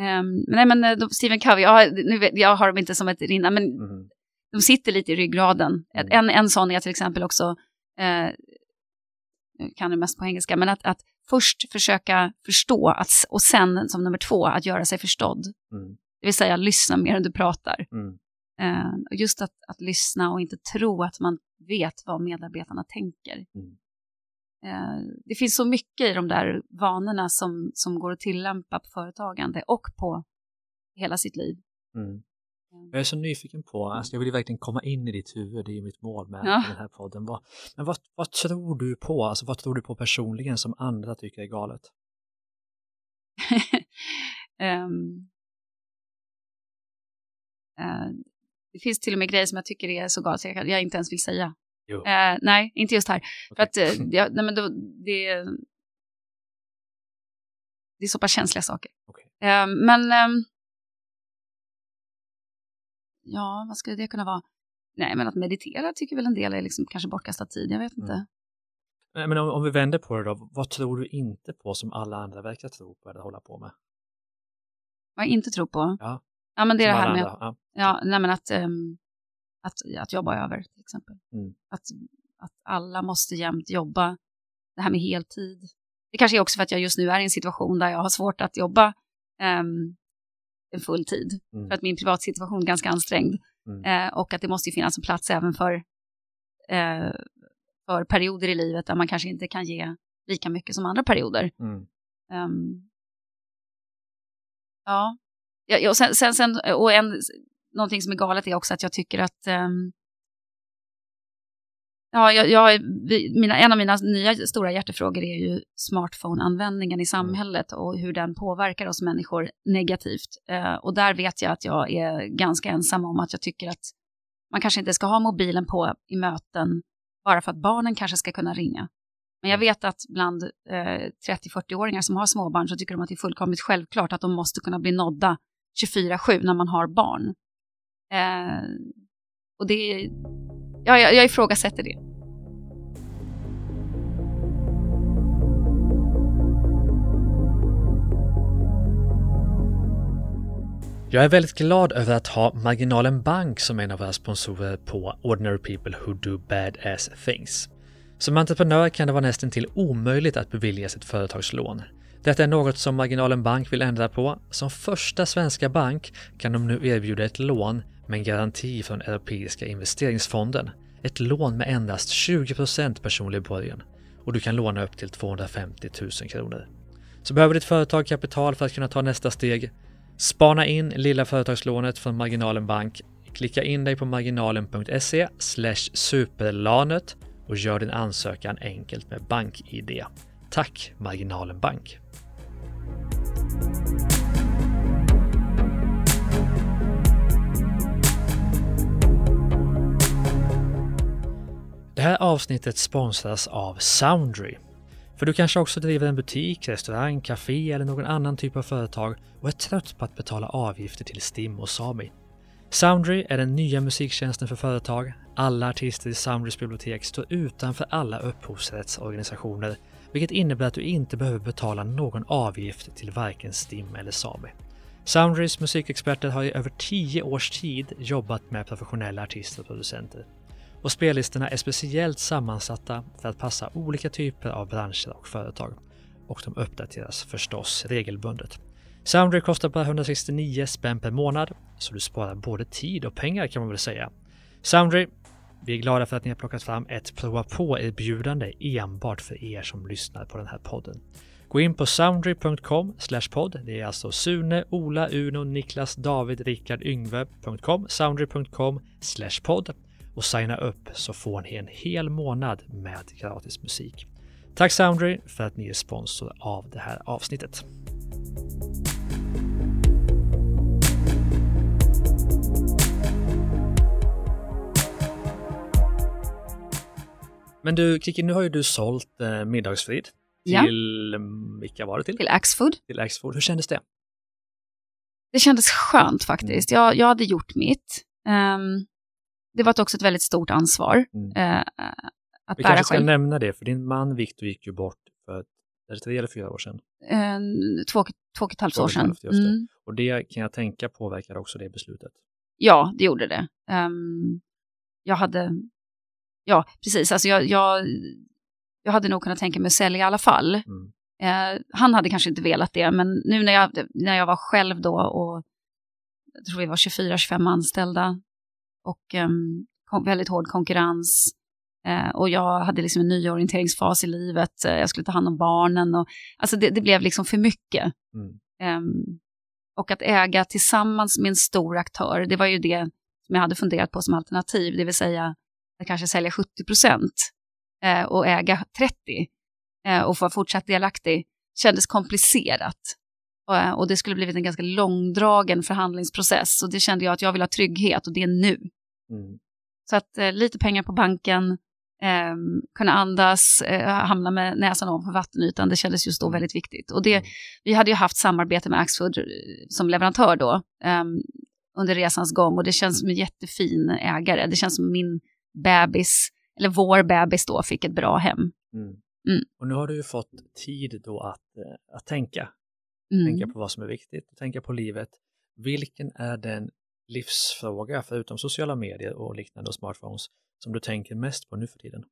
Um, nej men eh, de, Stephen Covey, ja, nu vet, jag har dem inte som ett rinna, men Mhm. de sitter lite i ryggraden. Mm. En, en sån är till exempel också, eh, jag kan det mest på engelska, men att, att först försöka förstå att, och sen som nummer två att göra sig förstådd. Mm. Det vill säga lyssna mer än du pratar. Mm. Eh, just att, att lyssna och inte tro att man vet vad medarbetarna tänker. Mm. Eh, det finns så mycket i de där vanorna som, som går att tillämpa på företagande och på hela sitt liv. Mm. Jag är så nyfiken på, alltså jag vill ju verkligen komma in i ditt huvud, det är ju mitt mål med Ja. den här podden. Vad, men vad, vad tror du på, alltså vad tror du på personligen som andra tycker är galet? <laughs> Ehm, eh, det finns till och med grejer som jag tycker är så galet så jag, jag inte ens vill säga. Eh, nej, inte just här. För Okej. att eh, jag, nej, men då, det, det är så pass känsliga saker. Okej. Eh, men ehm, ja, vad skulle det kunna vara? Nej, men att meditera tycker väl en del är liksom kanske bortkastad tid. Jag vet inte. Mm. Nej, Men om, om vi vänder på det då, vad tror du inte på som alla andra verkar tro på eller hålla på med? Vad jag inte tror på? Ja. ja men det är det Som här alla med andra, ja. Ja, nej men att, ehm, att, att jobba över till exempel. Mm. Att, att alla måste jämt jobba, det här med heltid. Det kanske är också för att jag just nu är i en situation där jag har svårt att jobba um, en full tid. Mm. För att min privatsituation är ganska ansträngd. Mm. Eh, och att det måste ju finnas en plats även för, eh, för perioder i livet där man kanske inte kan ge lika mycket som andra perioder. Ja, ja, ja, och, sen, sen, sen, och en, någonting som är galet är också att jag tycker att ehm, Ja, jag, jag, mina, en av mina nya stora hjärtefrågor är ju smartphone-användningen i samhället och hur den påverkar oss människor negativt. Eh, och där vet jag att jag är ganska ensam om att jag tycker att man kanske inte ska ha mobilen på i möten bara för att barnen kanske ska kunna ringa. Men jag vet att bland eh, 30-40-åringar som har småbarn så tycker de att det är fullkomligt självklart att de måste kunna bli nådda 24-7 när man har barn. Eh, och det ja, jag, jag ifrågasätter det. Jag är väldigt glad över att ha Marginalen Bank som en av våra sponsorer på Ordinary People Who Do Bad Ass Things. Som entreprenör kan det vara nästan till omöjligt att beviljas ett företagslån. Detta är något som Marginalen Bank vill ändra på. Som första svenska bank kan de nu erbjuda ett lån med en garanti från Europeiska investeringsfonden. Ett lån med endast 20% personlig borgen och du kan låna upp till 250 000 kronor. Så behöver ditt företag kapital för att kunna ta nästa steg? Spana in lilla företagslånet från Marginalen Bank. Klicka in dig på marginalen.se superlanet och gör din ansökan enkelt med BankID. Tack Marginalen Bank! Det här avsnittet sponsras av Soundry. För du kanske också driver en butik, restaurang, café eller någon annan typ av företag och är trött på att betala avgifter till STIM och Sami. Soundry är den nya musiktjänsten för företag. Alla artister i Soundrys bibliotek står utanför alla upphovsrättsorganisationer, vilket innebär att du inte behöver betala någon avgift till varken STIM eller Sami. Soundrys musikexperter har i över 10 års tid jobbat med professionella artister och producenter. Och spellistorna är speciellt sammansatta för att passa olika typer av branscher och företag. Och de uppdateras förstås regelbundet. Soundry kostar bara 169 spänn per månad, så du sparar både tid och pengar kan man väl säga. Soundry, vi är glada för att ni har plockat fram ett prova på-erbjudande enbart för er som lyssnar på den här podden. Gå in på soundry.com podd. Det är alltså Sune, Ola, Uno, Niklas, David, Rickard, Yngve.com, soundry.com podd och signa upp så får ni en hel månad med gratis musik. Tack Soundry för att ni är sponsor av det här avsnittet. Men du Kiki, nu har ju du sålt eh, Middagsfrid till, ja. Mm, vilka var det till? Till Axfood. Till Axfood. Hur kändes det? Det kändes skönt faktiskt. Mm. Jag, jag hade gjort mitt. Um, det var också ett väldigt stort ansvar. Mm. Uh, att Vi kanske ska själv. nämna det, för din man Viktor gick ju bort för tre eller fyra år sedan? Uh, två, två och ett halvt år sedan. Mm. Och det kan jag tänka påverkar också det beslutet. Ja, det gjorde det. Um, jag hade, ja precis, alltså jag, jag, jag hade nog kunnat tänka mig att sälja i alla fall. Mm. Eh, han hade kanske inte velat det, men nu när jag, när jag var själv då och jag tror vi var 24-25 anställda och eh, väldigt hård konkurrens eh, och jag hade liksom en nyorienteringsfas i livet, eh, jag skulle ta hand om barnen och alltså det, det blev liksom för mycket. Mm. Ehm, och att äga tillsammans med en stor aktör, det var ju det som jag hade funderat på som alternativ, det vill säga att kanske sälja 70 procent eh, och äga 30 eh, och få fortsatt delaktig kändes komplicerat. Och, eh, och det skulle blivit en ganska långdragen förhandlingsprocess och det kände jag att jag vill ha trygghet och det är nu. Mm. Så att eh, lite pengar på banken, eh, kunna andas, eh, hamna med näsan ovanför vattenytan, det kändes just då mm. väldigt viktigt. Och det, mm. vi hade ju haft samarbete med Axfood eh, som leverantör då ehm, under resans gång och det känns som en jättefin ägare. Det känns som min bebis eller vår bebis då fick ett bra hem. Mm. Mm. Och nu har du ju fått tid då att, eh, att tänka. Mm. Tänka på vad som är viktigt, tänka på livet. Vilken är den livsfråga, förutom sociala medier och liknande och smartphones, som du tänker mest på nu för tiden?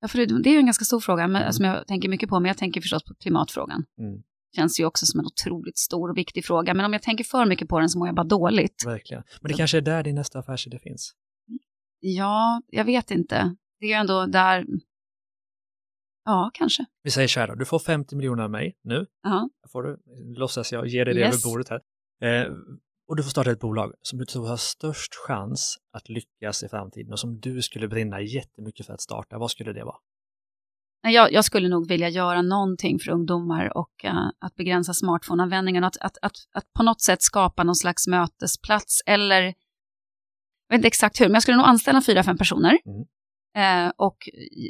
Ja, för det, det är ju en ganska stor fråga men, mm. som jag tänker mycket på, men jag tänker förstås på klimatfrågan. Mm. Känns ju också som en otroligt stor och viktig fråga, men om jag tänker för mycket på den så mår jag bara dåligt. Verkligen. Men det så. kanske är där din nästa affärsidé finns? Ja, jag vet inte det är ju ändå där, ja kanske. Vi säger så här då, du får 50 miljoner av mig nu. Uh-huh. Får du, låtsas jag ger dig det yes. över bordet här. Eh, och du får starta ett bolag som du tror har störst chans att lyckas i framtiden och som du skulle brinna jättemycket för att starta. Vad skulle det vara? Jag, jag skulle nog vilja göra någonting för ungdomar och uh, att begränsa smartphone-användningen. Att, att, att, att på något sätt skapa någon slags mötesplats eller, jag vet inte exakt hur, men jag skulle nog anställa fyra, fem personer. Mm eh, och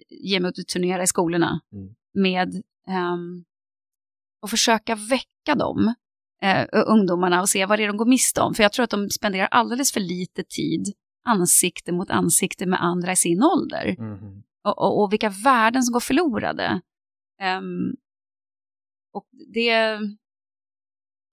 ge mig ut och turnera i skolorna mm. med eh, och försöka väcka dem, eh, ungdomarna, och se vad det är de går miste om. För jag tror att de spenderar alldeles för lite tid ansikte mot ansikte med andra i sin ålder. Mm. Och, och, och, vilka värden som går förlorade. Um, och det...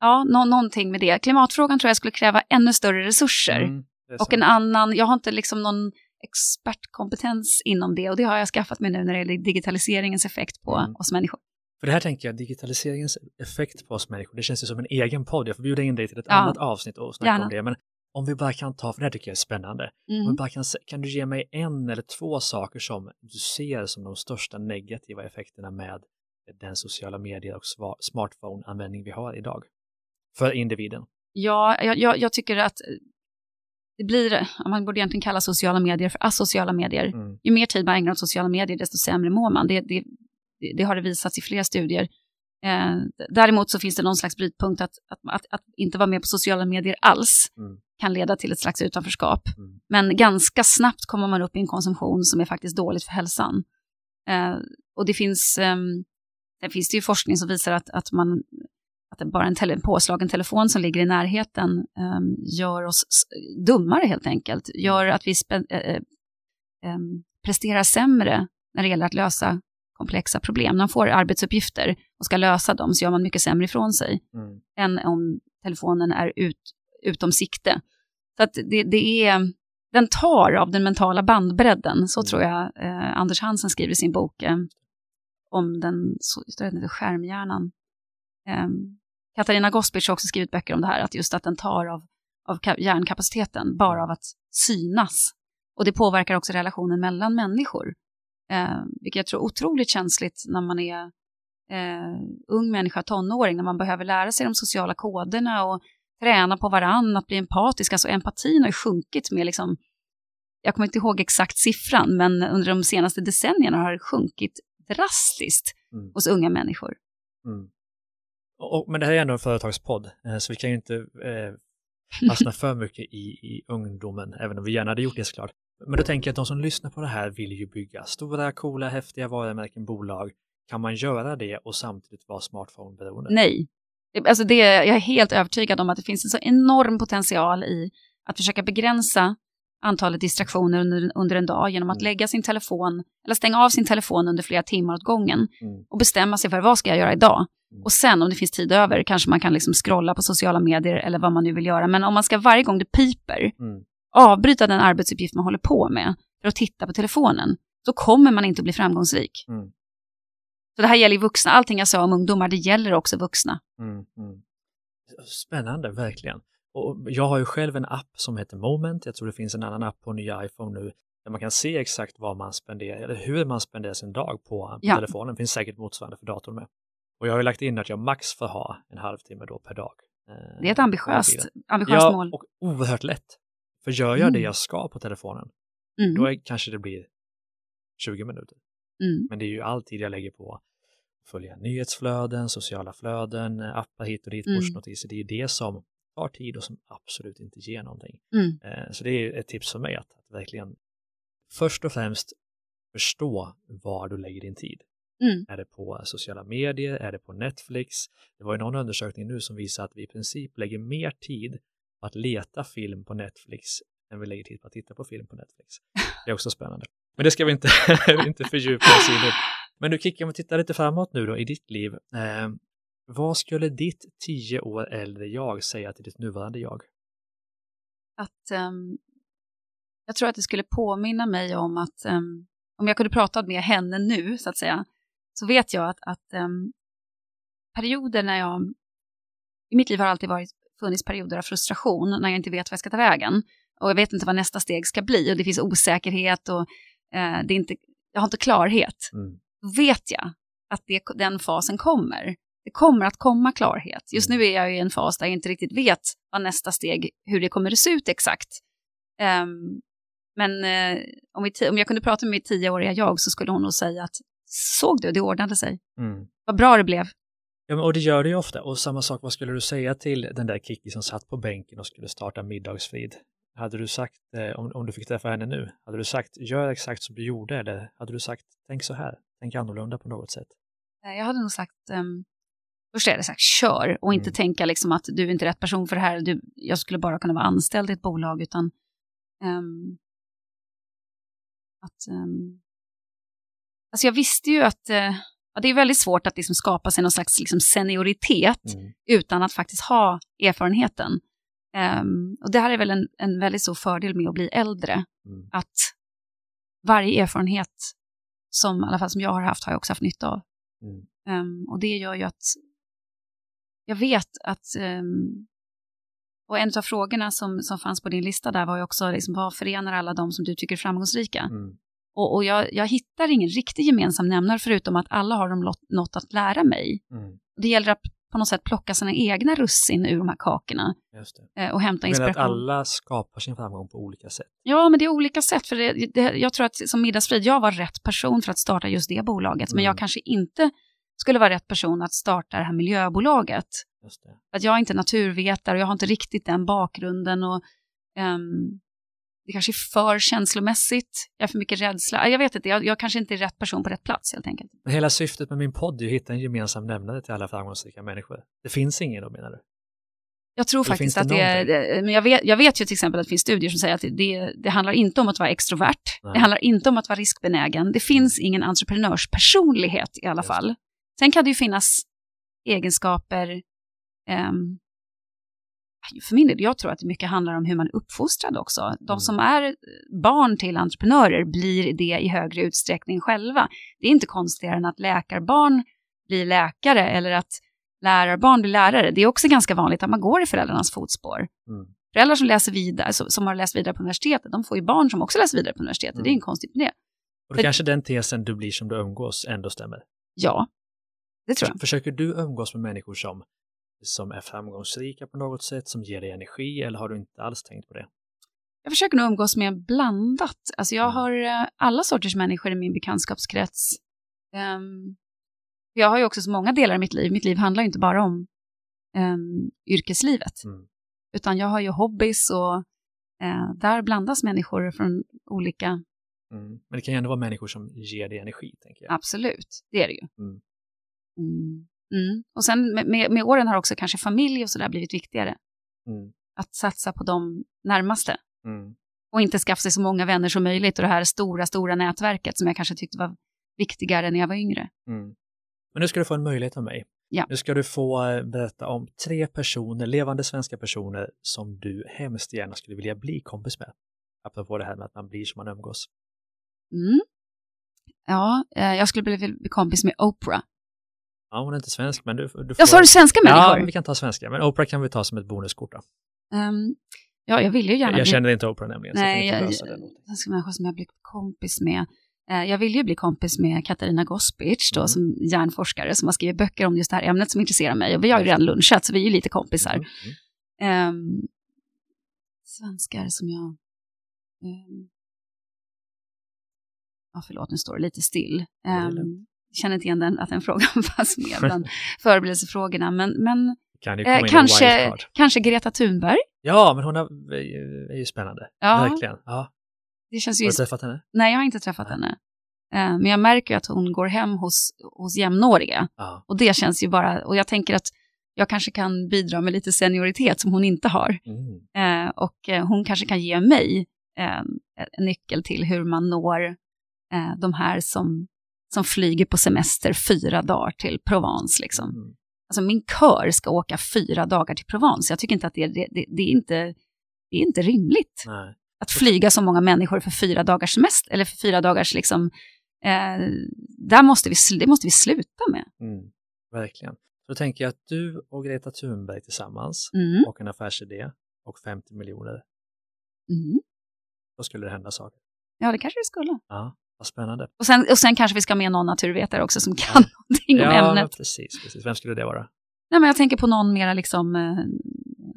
Ja, no, någonting med det. Klimatfrågan tror jag skulle kräva ännu större resurser. Mm, och en annan, jag har inte liksom någon expertkompetens inom det och det har jag skaffat mig nu när det gäller digitaliseringens effekt på mm. oss människor. För det här tänker jag, digitaliseringens effekt på oss människor, det känns ju som en egen podd. Jag får bjuda in dig till ett ja. annat avsnitt och snacka Gärna. om det. Men om vi bara kan ta, för det här tycker jag är spännande, mm. om vi bara kan, kan du ge mig en eller två saker som du ser som de största negativa effekterna med den sociala medier och smartphone-användning vi har idag? För individen. Ja, jag, jag, jag tycker att det blir, man borde egentligen kalla sociala medier för asociala medier. Mm. Ju mer tid man ägnar åt sociala medier, desto sämre mår man. Det, det, det har det visats i flera studier. Eh, däremot så finns det någon slags brytpunkt att, att, att, att inte vara med på sociala medier alls mm. kan leda till ett slags utanförskap. Mm. Men ganska snabbt kommer man upp i en konsumtion som är faktiskt dåligt för hälsan. Eh, och det finns, eh, Sen finns det ju forskning som visar att, att, man, att bara en, tele, en påslagen telefon som ligger i närheten um, gör oss dummare helt enkelt. Gör att vi äh, um, presterar sämre när det gäller att lösa komplexa problem. När man får arbetsuppgifter och ska lösa dem så gör man mycket sämre ifrån sig mm. än om telefonen är ut, utom sikte. Så att det, det är, den tar av den mentala bandbredden, så mm. tror jag eh, Anders Hansen skriver i sin bok eh, om den så, skärmhjärnan. Eh, Katarina Gospic har också skrivit böcker om det här, att just att den tar av, av hjärnkapaciteten bara av att synas. Och det påverkar också relationen mellan människor. Eh, vilket jag tror är otroligt känsligt när man är eh, ung människa, tonåring, när man behöver lära sig de sociala koderna och träna på varann, att bli empatisk. Alltså empatin har ju sjunkit med liksom, jag kommer inte ihåg exakt siffran, men under de senaste decennierna har det sjunkit drastiskt mm. hos unga människor. Mm. Och, men det här är ändå en företagspodd, eh, så vi kan ju inte eh, fastna för mycket i, i ungdomen, även om vi gärna hade gjort det såklart. Men då tänker jag att de som lyssnar på det här vill ju bygga stora, coola, häftiga varumärken, bolag. Kan man göra det och samtidigt vara smartphone-beroende? Nej. Alltså det, jag är helt övertygad om att det finns en så enorm potential i att försöka begränsa antalet distraktioner under, under en dag genom att mm. lägga sin telefon, eller stänga av sin telefon under flera timmar åt gången mm. och bestämma sig för vad ska jag göra idag? Mm. Och sen om det finns tid över kanske man kan liksom scrolla på sociala medier eller vad man nu vill göra. Men om man ska varje gång det piper avbryta den arbetsuppgift man håller på med för att titta på telefonen, så kommer man inte att bli framgångsrik. Mm. Så det här gäller ju vuxna, allting jag sa om ungdomar, det gäller också vuxna. Mm, mm. Spännande, verkligen. Och jag har ju själv en app som heter Moment, jag tror det finns en annan app på nya iPhone nu, där man kan se exakt vad man spenderar, eller hur man spenderar sin dag på, ja. telefonen. Det finns säkert motsvarande för datorn med. Och jag har ju lagt in att jag max får ha en halvtimme då per dag. Det är ett ambitiöst, ambitiöst ja, mål. och oerhört lätt. För gör jag mm. det jag ska på telefonen, mm. då är, kanske det blir 20 minuter. Mm. Men det är ju all tid jag lägger på följa nyhetsflöden, sociala flöden, appar hit och dit, mm. pushnotiser. Det är ju det som tar tid och som absolut inte ger någonting. Mm. Eh, så det är ett tips för mig att, att, verkligen först och främst förstå var du lägger din tid. Mm. Är det på sociala medier? Är det på Netflix? Det var ju någon undersökning nu som visar att vi i princip lägger mer tid att leta film på Netflix än vi lägger tid på att titta på film på Netflix. <laughs> Det är också spännande. Men det ska vi inte, <laughs> inte fördjupa oss i nu. Men du Kicki, om vi tittar lite framåt nu då i ditt liv. Eh, vad skulle ditt tio år äldre jag säga till ditt nuvarande jag? Att um, jag tror att det skulle påminna mig om att um, om jag kunde prata med henne nu, så att säga, så vet jag att, att um, perioder när jag i mitt liv har alltid varit funnits perioder av frustration när jag inte vet vad jag ska ta vägen. Och jag vet inte vad nästa steg ska bli och det finns osäkerhet och eh, det är inte, jag har inte klarhet. Mm. Då vet jag att det, den fasen kommer. Det kommer att komma klarhet. Just mm. nu är jag i en fas där jag inte riktigt vet vad nästa steg, hur det kommer att se ut exakt. Um, men uh, om, vi, om jag kunde prata med mitt tioåriga jag så skulle hon nog säga att såg du, det ordnade sig. Mm. Vad bra det blev. Ja, och det gör det ju ofta. Och samma sak, vad skulle du säga till den där Kikki som satt på bänken och skulle starta middagsfrid? Hade du sagt, eh, om, om du fick träffa henne nu, hade du sagt gör exakt som du gjorde eller hade du sagt tänk så här, tänk annorlunda på något sätt? Jag hade nog sagt, um, först hade jag sagt kör och inte mm. tänka liksom att du är inte rätt person för det här, du, jag skulle bara kunna vara anställd i ett bolag utan um, att um, Alltså jag visste ju att uh, ja, det är väldigt svårt att liksom skapa sig någon slags liksom senioritet mm. utan att faktiskt ha erfarenheten. Um, och det här är väl en, en väldigt stor fördel med att bli äldre. Mm. Att varje erfarenhet som, i alla fall som jag har haft, har jag också haft nytta av. Mm. Um, och det gör ju att jag vet att um, och en av frågorna som, som fanns på din lista där var ju också liksom, vad förenar alla de som du tycker är framgångsrika? Mm. Och, och jag, jag, hittar ingen riktig gemensam nämnare förutom att alla har de något att lära mig. Mm. Det gäller att på något sätt plocka sina egna russin ur de här kakorna eh, och hämta inspiration. Men att alla skapar sin framgång på olika sätt? Ja, men det är olika sätt. För det, det, jag tror att som middagsfrid, jag var rätt person för att starta just det bolaget, mm. men jag kanske inte skulle vara rätt person att starta det här miljöbolaget. Att jag är inte naturvetare och jag har inte riktigt den bakgrunden. Och, um, det kanske är för känslomässigt, jag har för mycket rädsla. Jag vet inte, jag, jag kanske inte är rätt person på rätt plats helt enkelt. Hela syftet med min podd är att hitta en gemensam nämnare till alla framgångsrika människor. Det finns ingen då menar du? Jag tror Eller faktiskt det att det är, men jag vet, jag vet ju till exempel att det finns studier som säger att det, det, det handlar inte om att vara extrovert, Nej. det handlar inte om att vara riskbenägen, det finns ingen entreprenörspersonlighet i alla Just det. fall. Sen kan det ju finnas egenskaper, ehm, för min del, jag tror att det mycket handlar om hur man är uppfostrad också. De Mm. som är barn till entreprenörer blir det i högre utsträckning själva. Det är inte konstigare än att läkarbarn blir läkare eller att lärarbarn blir lärare. Det är också ganska vanligt att man går i föräldrarnas fotspår. Mm. Föräldrar som läser vidare, som, som har läst vidare på universitetet, de får ju barn som också läser vidare på universitetet. Mm. Det är inget konstigt med det. Och då För- kanske den tesen du blir som du umgås ändå stämmer. Ja, det tror jag. Försöker du umgås med människor som, som är framgångsrika på något sätt, som ger dig energi eller har du inte alls tänkt på det? Jag försöker nog umgås med blandat. Alltså jag Mm. har eh, alla sorters människor i min bekantskapskrets. Ehm, jag har ju också så många delar i mitt liv. Mitt liv handlar ju inte bara om um, yrkeslivet, Mm. utan jag har ju hobbys och eh, där blandas människor från olika, Mm. Men det kan ju ändå vara människor som ger dig energi, tänker jag. absolut, det är det ju. Mm. Mm. Mm. Och sen med, med, åren har också kanske familj och sådär blivit viktigare. Mm. Att satsa på de närmaste. Mm. och inte skaffa sig så många vänner som möjligt och det här stora, stora nätverket som jag kanske tyckte var viktigare när jag var yngre. Mm. Men nu ska du få en möjlighet av mig. Ja. Nu ska du få eh, berätta om tre personer, levande svenska personer, som du hemskt gärna skulle vilja bli kompis med. Apropå det här med att man blir som man umgås. Mm. Ja, eh, jag skulle vilja bli kompis med Oprah. Ja, hon är inte svensk, men du, du får... Jag sa du svenska Ja, människor? men vi kan ta svenska. Men Oprah kan vi ta som ett bonuskort då. Ehm, ja, jag vill ju gärna Jag bli... känner inte Oprah nämligen, Nej, jag kan jag, svenska människor som jag blivit kompis med. Eh, jag vill ju bli kompis med Katarina Gospic då, Mm. som hjärnforskare som har skrivit böcker om just det här ämnet som intresserar mig. Och vi har ju redan lunchat, så vi är ju lite kompisar. Mm. Ehm, svenskar som jag... Um, ja, förlåt, nu står det lite still. Um. Känner inte igen den, att den frågan <laughs> fanns med bland <laughs> förberedelsefrågorna. Men, men Kan eh, kanske, kanske Greta Thunberg. Ja, men hon är, är, ju, spännande. Ja. Verkligen. Ja. Det känns Har du träffat henne? Nej, jag har inte träffat Nej. henne. Eh, men jag märker ju att hon går hem hos, hos jämnåriga. Ja. Och det känns ju bara... Och jag tänker att jag kanske kan bidra med lite senioritet som hon inte har. Mm. Eh, och eh, hon kanske kan ge mig eh, en nyckel till hur man når eh, de här som, som flyger på semester fyra dagar till Provence. Liksom. Mm. Alltså min kör ska åka fyra dagar till Provence. Jag tycker inte att det, det, det, det, är, inte, det är inte rimligt Nej. att flyga så många människor för fyra dagars semester, eller för fyra dagars liksom, eh, där måste vi, det måste vi sluta med. Mm. Verkligen. Så då tänker jag att du och Greta Thunberg tillsammans Mm. och en affärsidé och 50 miljoner, Mm. då skulle det hända saker. Ja, det kanske det skulle. Ja, vad spännande. Och sen, och sen kanske vi ska med någon naturvetare också som kan <laughs> någonting om Ja, ämnet. precis, precis. Vem skulle det vara? Nej, men jag tänker på någon mera liksom eh,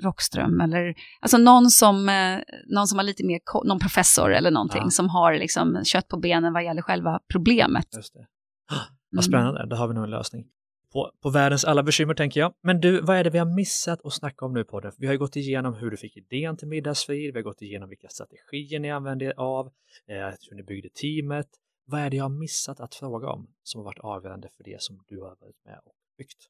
Rockström eller alltså någon som, eh, någon som har lite mer, någon professor eller någonting Ja. som har liksom kött på benen vad gäller själva problemet. Just det. Mm. Vad spännande, då har vi nog en lösning. På, på världens alla bekymmer tänker jag. Men du, vad är det vi har missat att snacka om nu på det? Vi har ju gått igenom hur du fick idén till Middagsfrid, vi har gått igenom vilka strategier ni använde er av, eh, hur ni byggde teamet. Vad är det jag har missat att fråga om som har varit avgörande för det som du har varit med och byggt?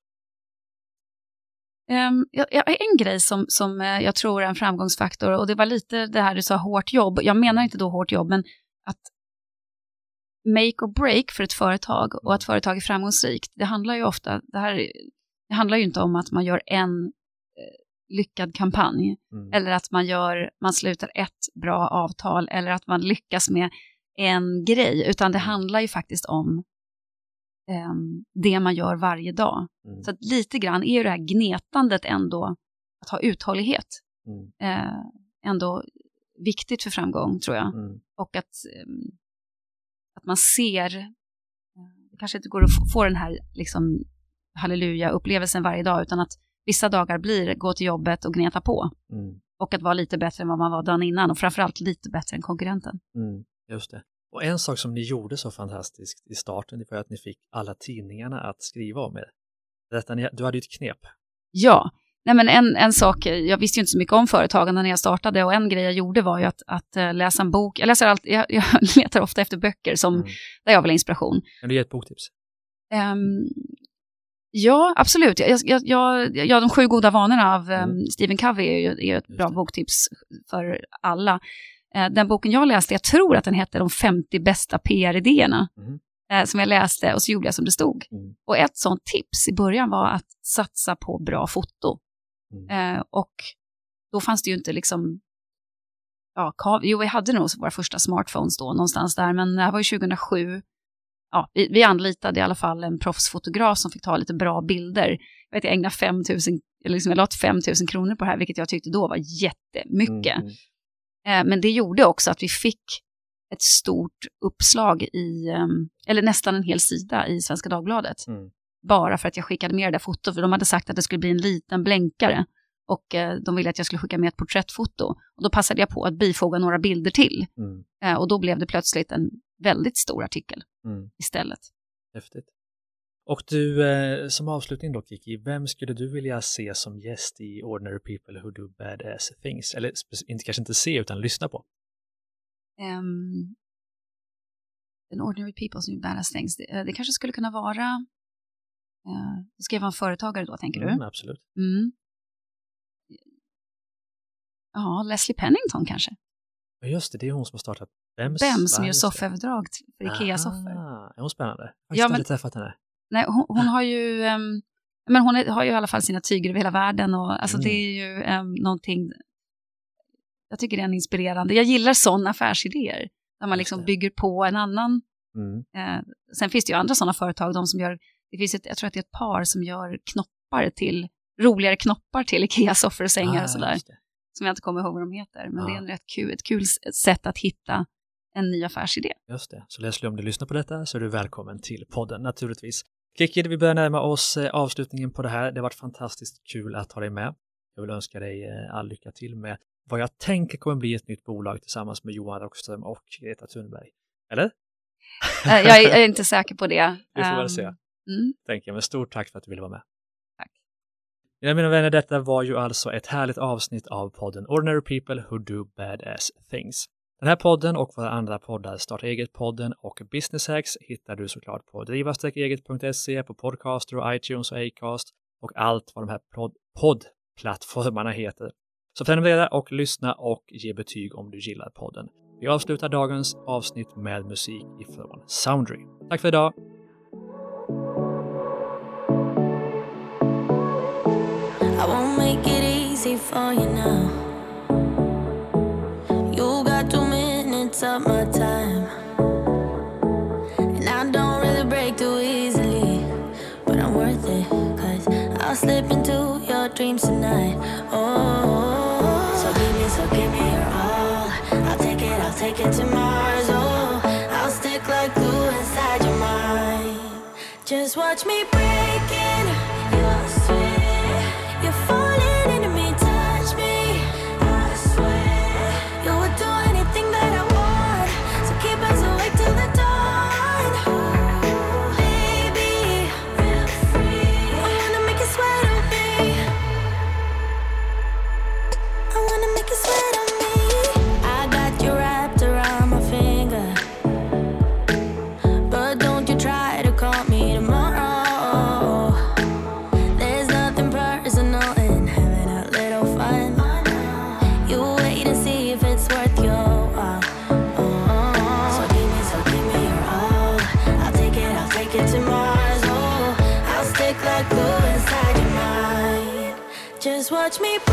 Ehm, um, jag, jag, en grej som, som eh, jag tror är en framgångsfaktor, och det var lite det här du sa, hårt jobb. Jag menar inte då hårt jobb, men att make or break för ett företag och att företag är framgångsrikt, det handlar ju ofta, det här det handlar ju inte om att man gör en eh, lyckad kampanj, Mm. eller att man, gör, man slutar ett bra avtal, eller att man lyckas med en grej, utan det handlar ju faktiskt om ehm, det man gör varje dag. Mm. Så lite grann är ju det här gnetandet ändå, att ha uthållighet, Mm. eh, ändå viktigt för framgång tror jag. Mm. Och att, ehm, att man ser, eh, det kanske inte går att få, den här liksom, halleluja-upplevelsen varje dag, utan att vissa dagar blir gå till jobbet och gneta på. Mm. Och att vara lite bättre än vad man var dagen innan och framförallt lite bättre än konkurrenten. Mm. Just det. Och en sak som ni gjorde så fantastiskt i starten det var att ni fick alla tidningarna att skriva om er. Detta, du hade ju ett knep. Ja, Nej, men en, en sak, jag visste ju inte så mycket om företagande när jag startade och en grej jag gjorde var ju att, att eh, läsa en bok. Jag, läser allt, jag, <laughs> jag letar ofta efter böcker som, mm. där jag vill ha inspiration. Kan du ge ett boktips? Um, ja, absolut. Jag, jag, jag, jag, De sju goda vanorna av um, Stephen Covey är ju är ett bra boktips för alla. Uh, den boken jag läste, jag tror att den hette De 50 bästa PR-idéerna. Mm. Uh, som jag läste och så gjorde jag som det stod. Mm. Och ett sånt tips i början var att satsa på bra foto. Mm. Uh, och då fanns det ju inte liksom ja, jo, vi hade nog våra första smartphones då någonstans där, men det här var ju 2007 ja, vi, vi anlitade i alla fall en proffsfotograf som fick ta lite bra bilder. Jag, vet, jag ägnade 5 000, eller liksom jag la 5 000 kronor på det här, vilket jag tyckte då var jättemycket. Mm. Eh, men det gjorde också att vi fick ett stort uppslag i, eh, eller nästan en hel sida i Svenska Dagbladet. Mm. Bara för att jag skickade med det där fotot, för de hade sagt att det skulle bli en liten blänkare. Och eh, de ville att jag skulle skicka med ett porträttfoto. Och då passade jag på att bifoga några bilder till. Mm. Eh, och då blev det plötsligt en väldigt stor artikel mm. istället. Häftigt. Och du, eh, som avslutning då Kiki, vem skulle du vilja se som gäst i Ordinary People Who Do Badass Things? Eller inte, kanske inte se utan lyssna på? Um, en Ordinary People som do Badass Things, det, det kanske skulle kunna vara, uh, ska jag vara en företagare då tänker mm, du? Absolut. Mm. Ja, Leslie Pennington kanske. Ja, just det, det är hon som har startat Bems. Bem som gör sofföverdrag för Ikea-soffor. Är hon spännande? Jag har ja, aldrig träffat henne. Nej, hon, hon har ju, um, men hon är, har ju i alla fall sina tyger över hela världen och alltså mm. det är ju um, någonting, jag tycker det är en inspirerande, jag gillar sådana affärsidéer, där man liksom bygger på en annan. Mm. Uh, sen finns det ju andra sådana företag, de som gör, det finns ett, jag tror att det är ett par som gör knoppar till, roligare knoppar till Ikea-soffor och sängar ah, och sådär som jag inte kommer ihåg vad de heter. Men ja. det är en rätt kul, ett kul sätt att hitta en ny affärsidé. Just det, så Leslie om du lyssnar på detta så är du välkommen till podden naturligtvis. Kiki, vi börjar närma oss eh, avslutningen på det här. Det har varit fantastiskt kul att ha dig med. Jag vill önska dig eh, all lycka till med vad jag tänker kommer bli ett nytt bolag tillsammans med Johan Rockström och Greta Thunberg. Eller? Eh, jag är inte <laughs> säker på det. Vi får väl se. Mm. Tänker jag, men stort tack för att du ville vara med. Ja, mina vänner, detta var ju alltså ett härligt avsnitt av podden Ordinary People Who Do Badass Things. Den här podden och våra andra poddar, Starta eget-podden och Business Hacks hittar du såklart på driva-eget.se, på Podcaster och iTunes och Acast och allt vad de här poddplattformarna heter. Så prenumerera och lyssna och ge betyg om du gillar podden. Vi avslutar dagens avsnitt med musik ifrån Soundry. Tack för idag! Dreams tonight. Oh, so give me, so give me your all. I'll take it, I'll take it to Mars. Oh, I'll stick like glue inside your mind. Just watch me break touch me.